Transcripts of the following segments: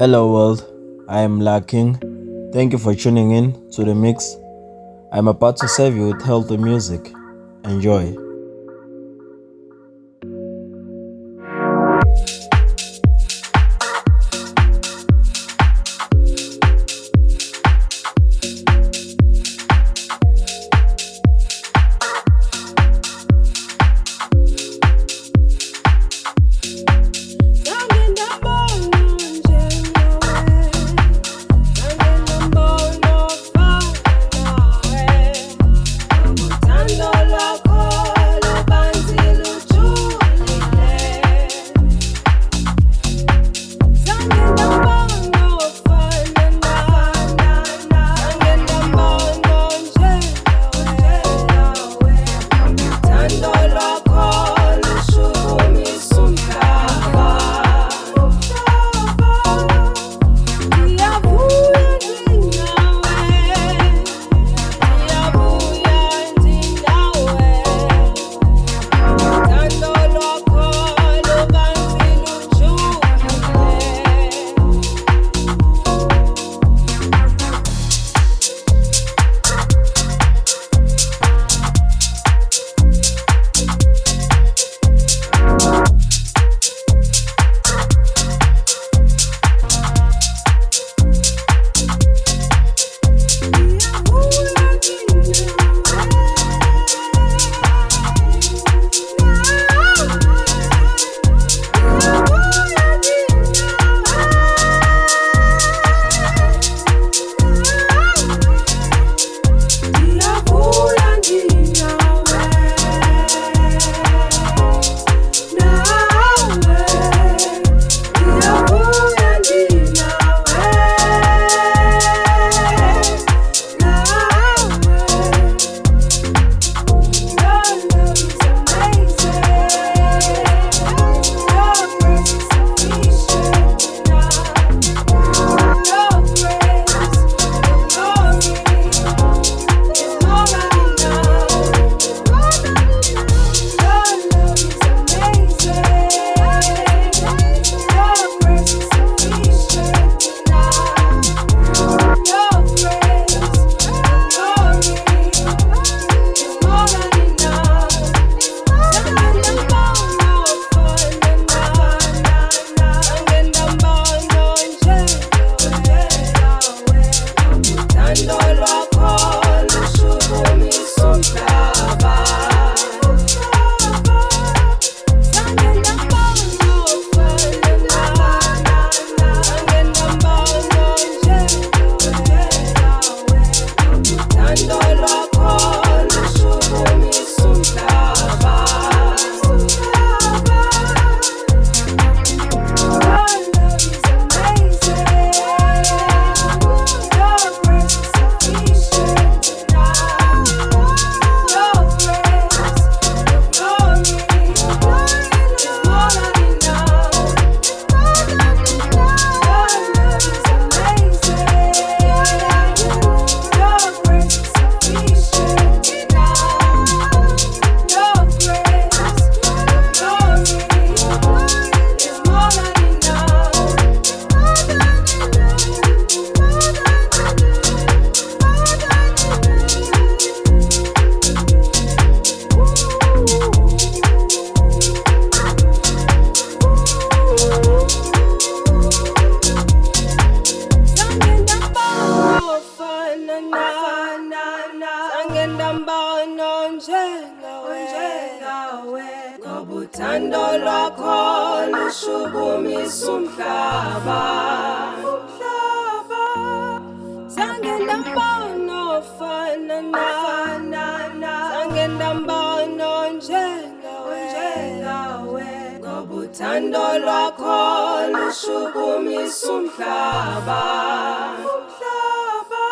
Hello, world. I am La King. Thank you for tuning in to the mix. I'm about to serve you with healthy music. Enjoy. ukumisa umhlaba. Umhlaba zange ndambona ofana nafana na. Zange ndambona njengawe ngoba uthando lwakho lushukumisa umhlaba umhlaba.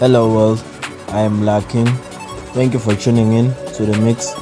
Hello world, I am Laking. Thank you for tuning in to the mix.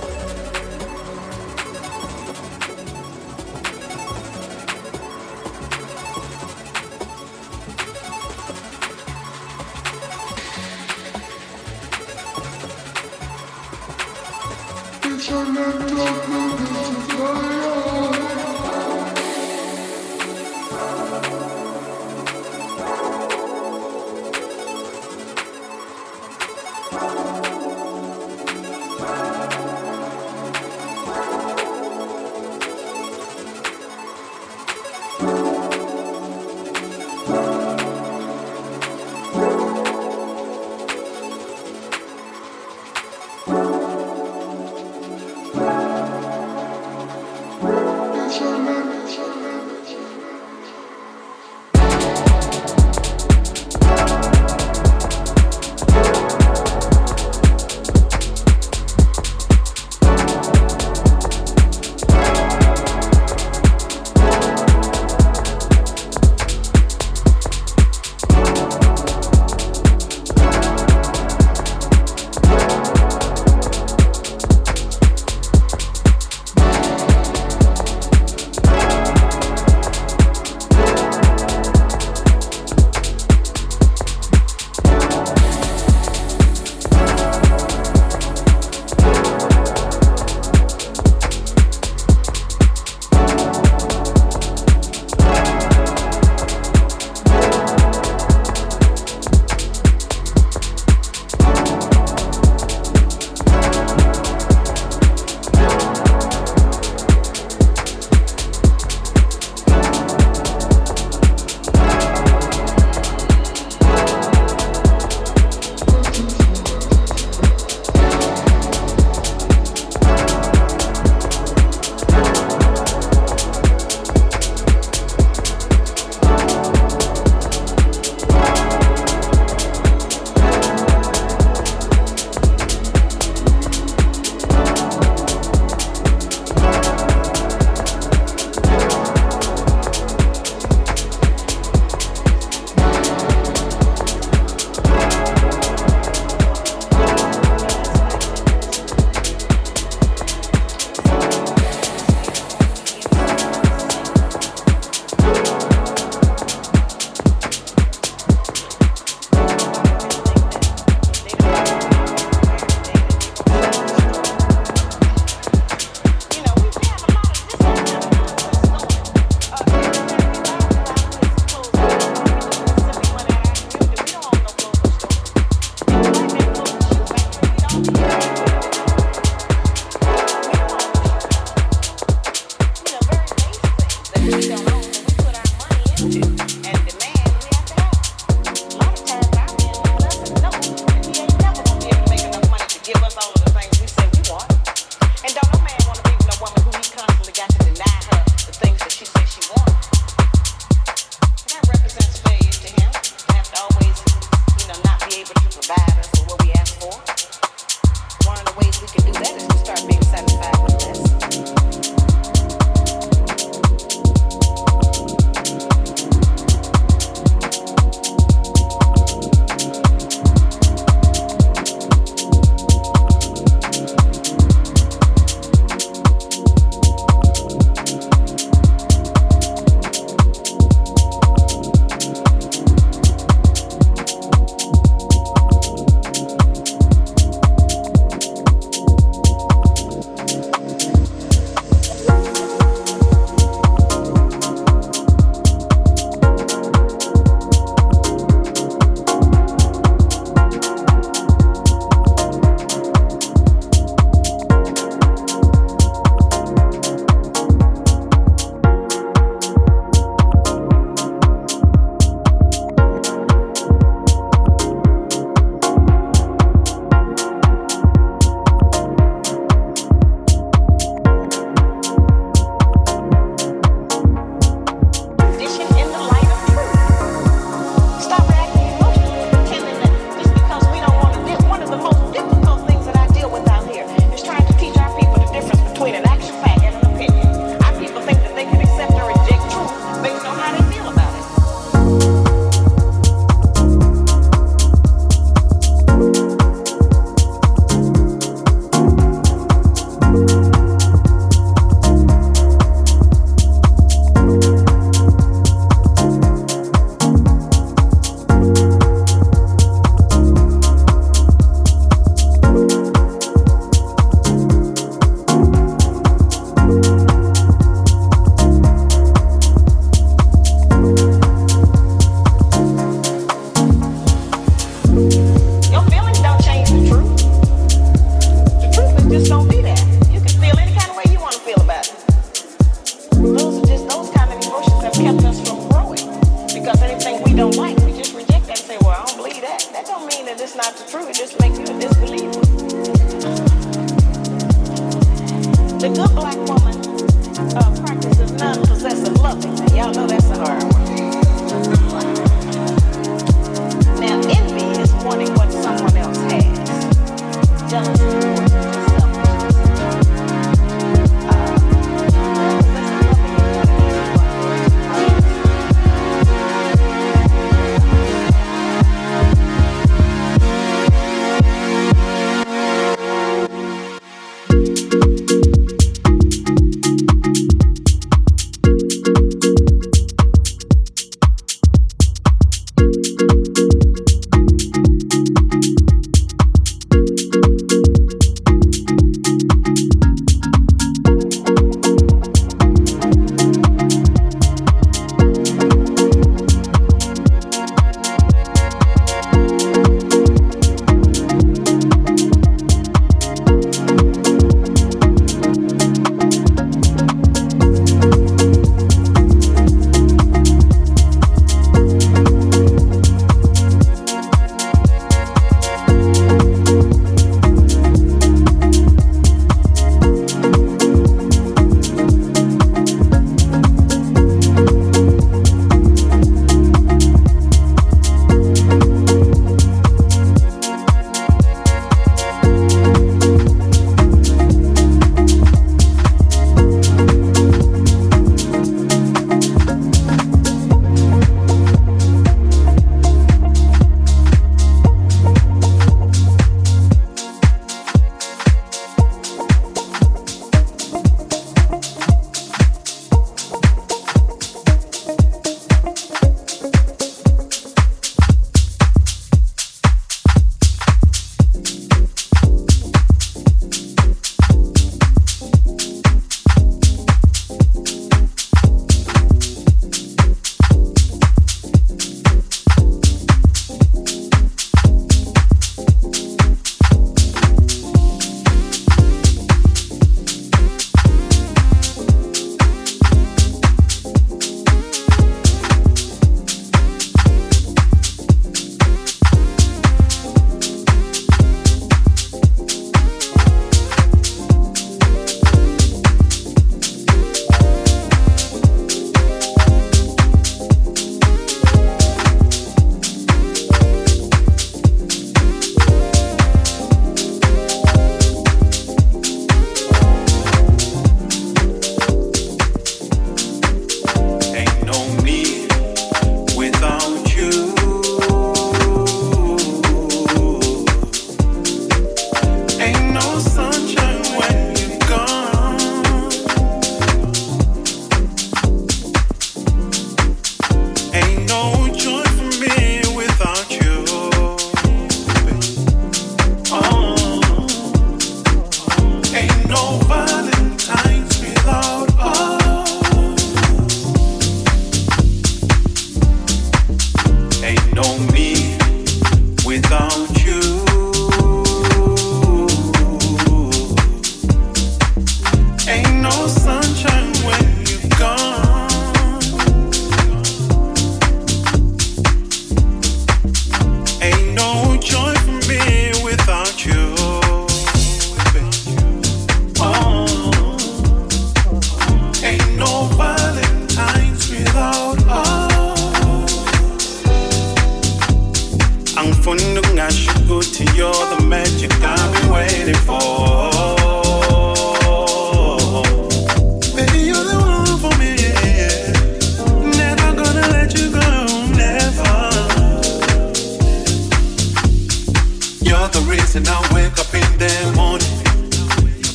for the reason I wake up in the morning.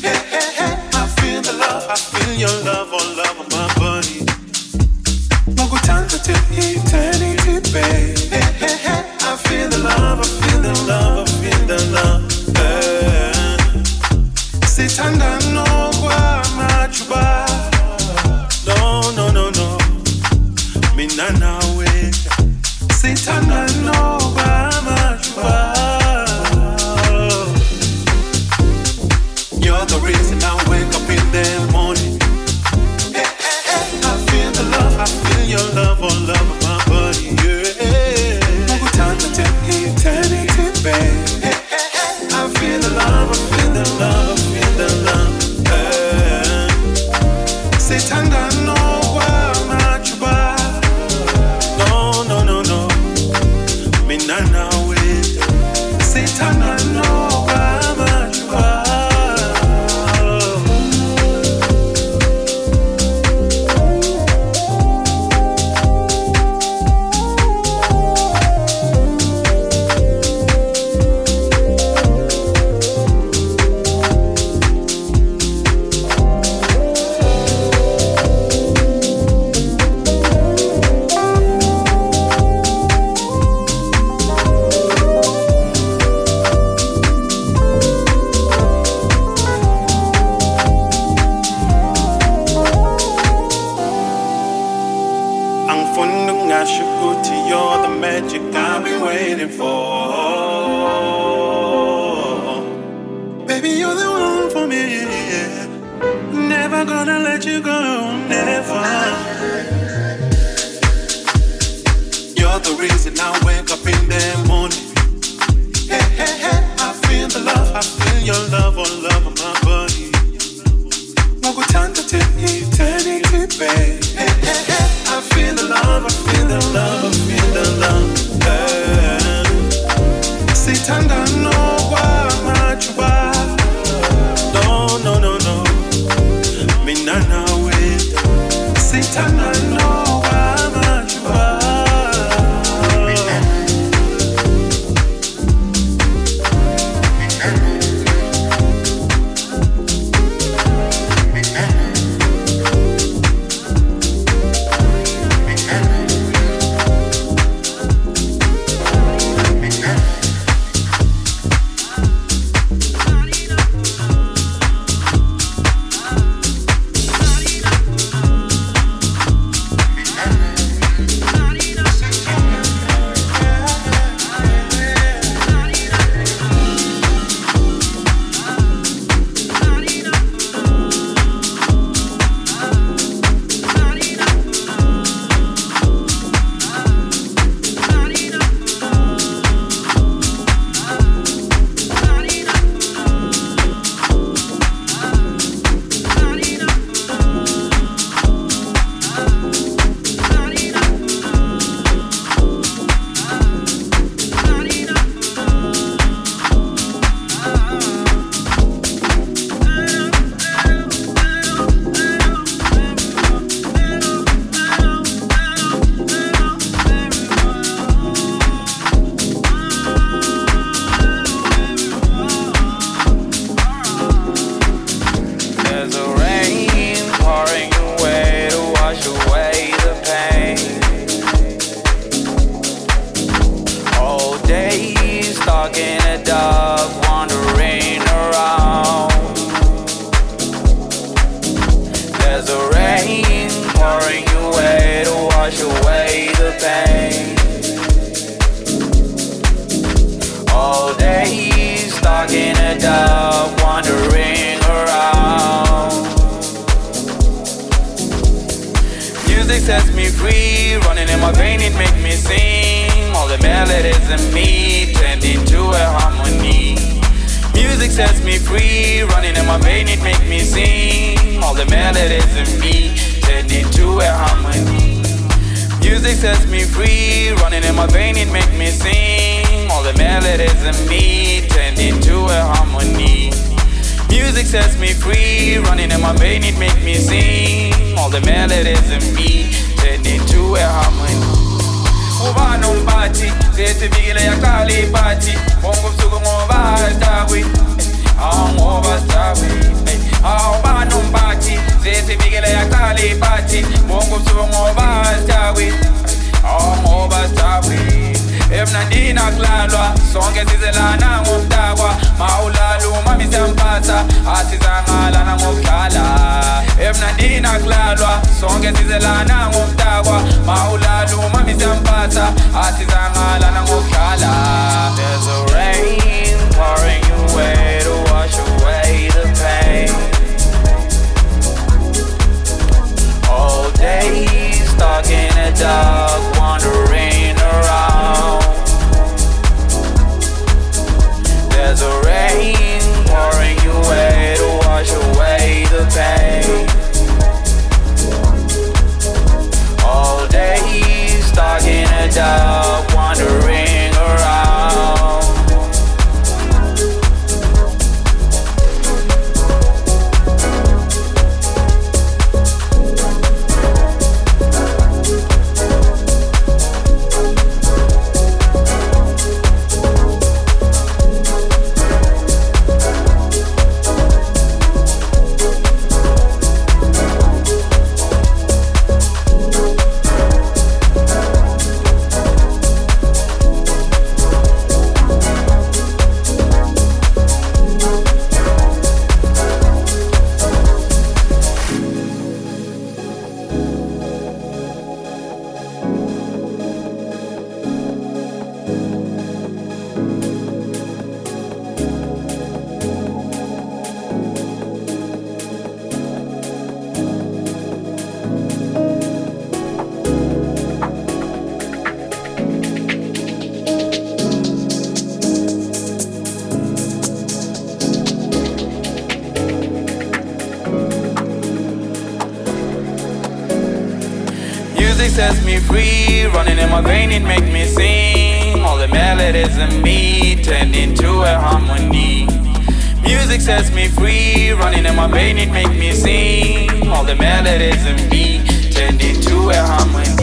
Hey, hey, hey, I feel the love, I feel your love, oh love on my body. No good time to take eternity, babe. Hey, hey, hey, I feel the love, I feel the love, I feel the love. My vein, it make me sing. All the melodies in me tend into a harmony. Music sets me free, running in my vein, it make me sing. All the melodies in me tend into a harmony. Music sets me free, running in my vein, it make me sing. All the melodies in me tend into a harmony. Music sets me free, running in my vein, it make me sing. All the melodies in me tend into a harmony. Uba nombathi, sesifikile yaqala iphathi. Wonke ubusuku ngoba stawi, awu ngoba stawi. Awuba nombathi, sesifikile yaqala iphathi. Wonke ubusuku ngoba stawi, awu ngoba stawi. Emnandini akulalwa, sonke sizelana ngomdakwa. Mawulala umami siyamphatha. Emnandini akulalwa, sonke sizelana ngomdakwa. Mawulala umami siyamphatha, asizangalana ngokudlala. My vein, it make me sing. All the melodies in me turn into a harmony. Music sets me free, running in my vein, it make me sing. All the melodies in me turn into a harmony.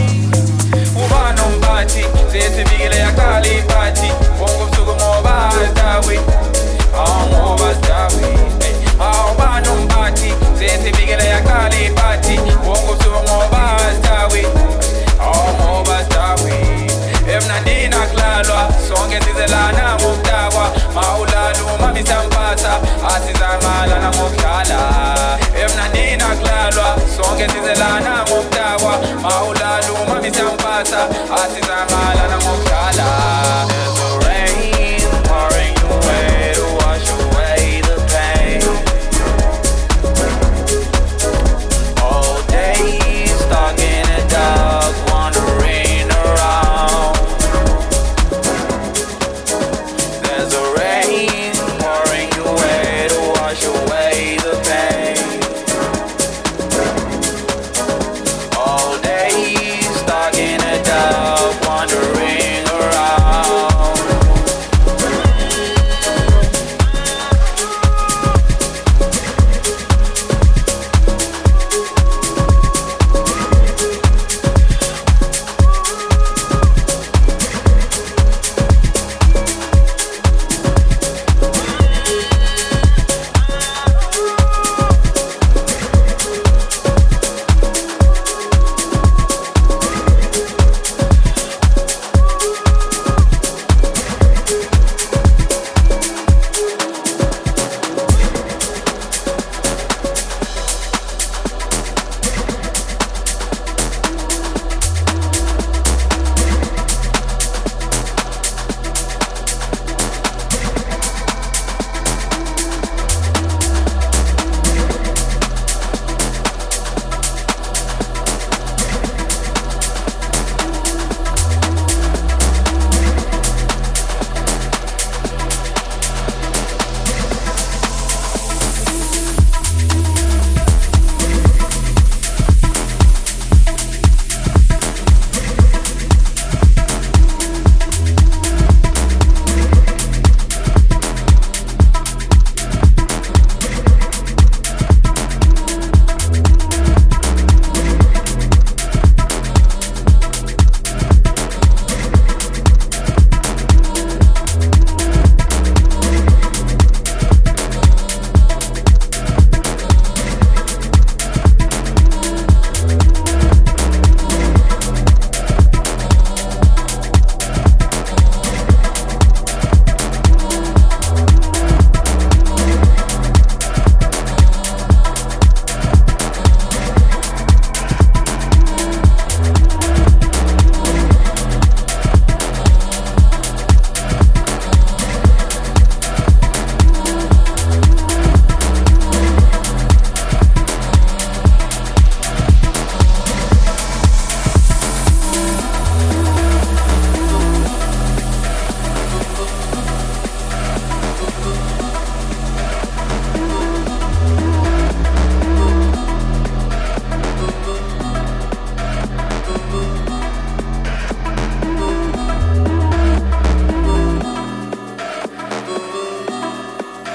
Mami sampasa, asizamala ngokudlala.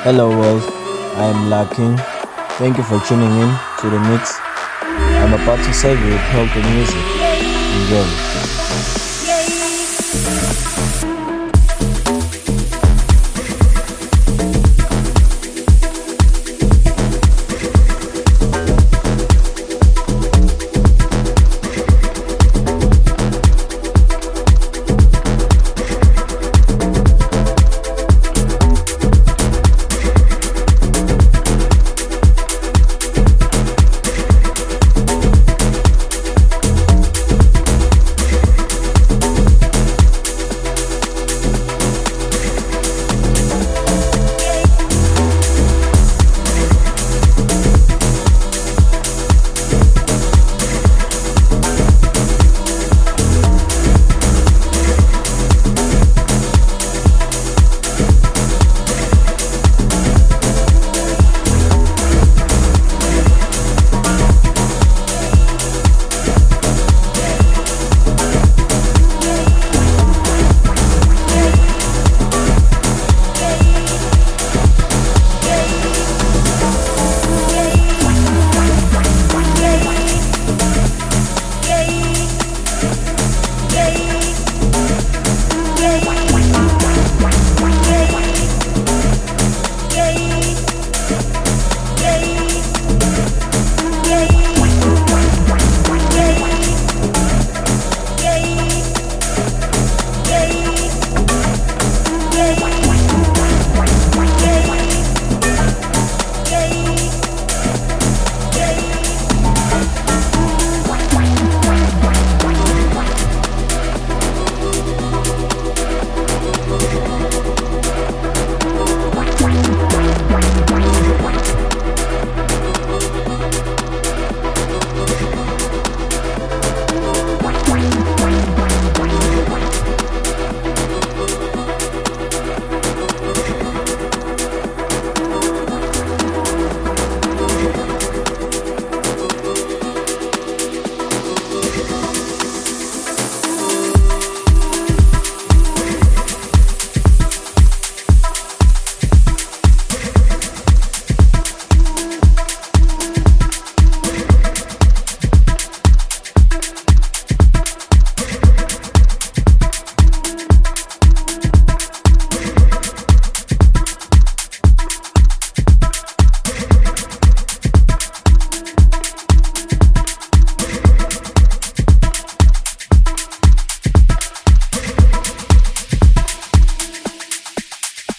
Hello world, I am Larking. Thank you for tuning in to the mix. I'm about to serve you with healthy music. Enjoy.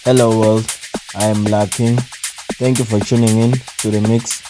Hello world, I am Larking. Thank you for tuning in to the mix.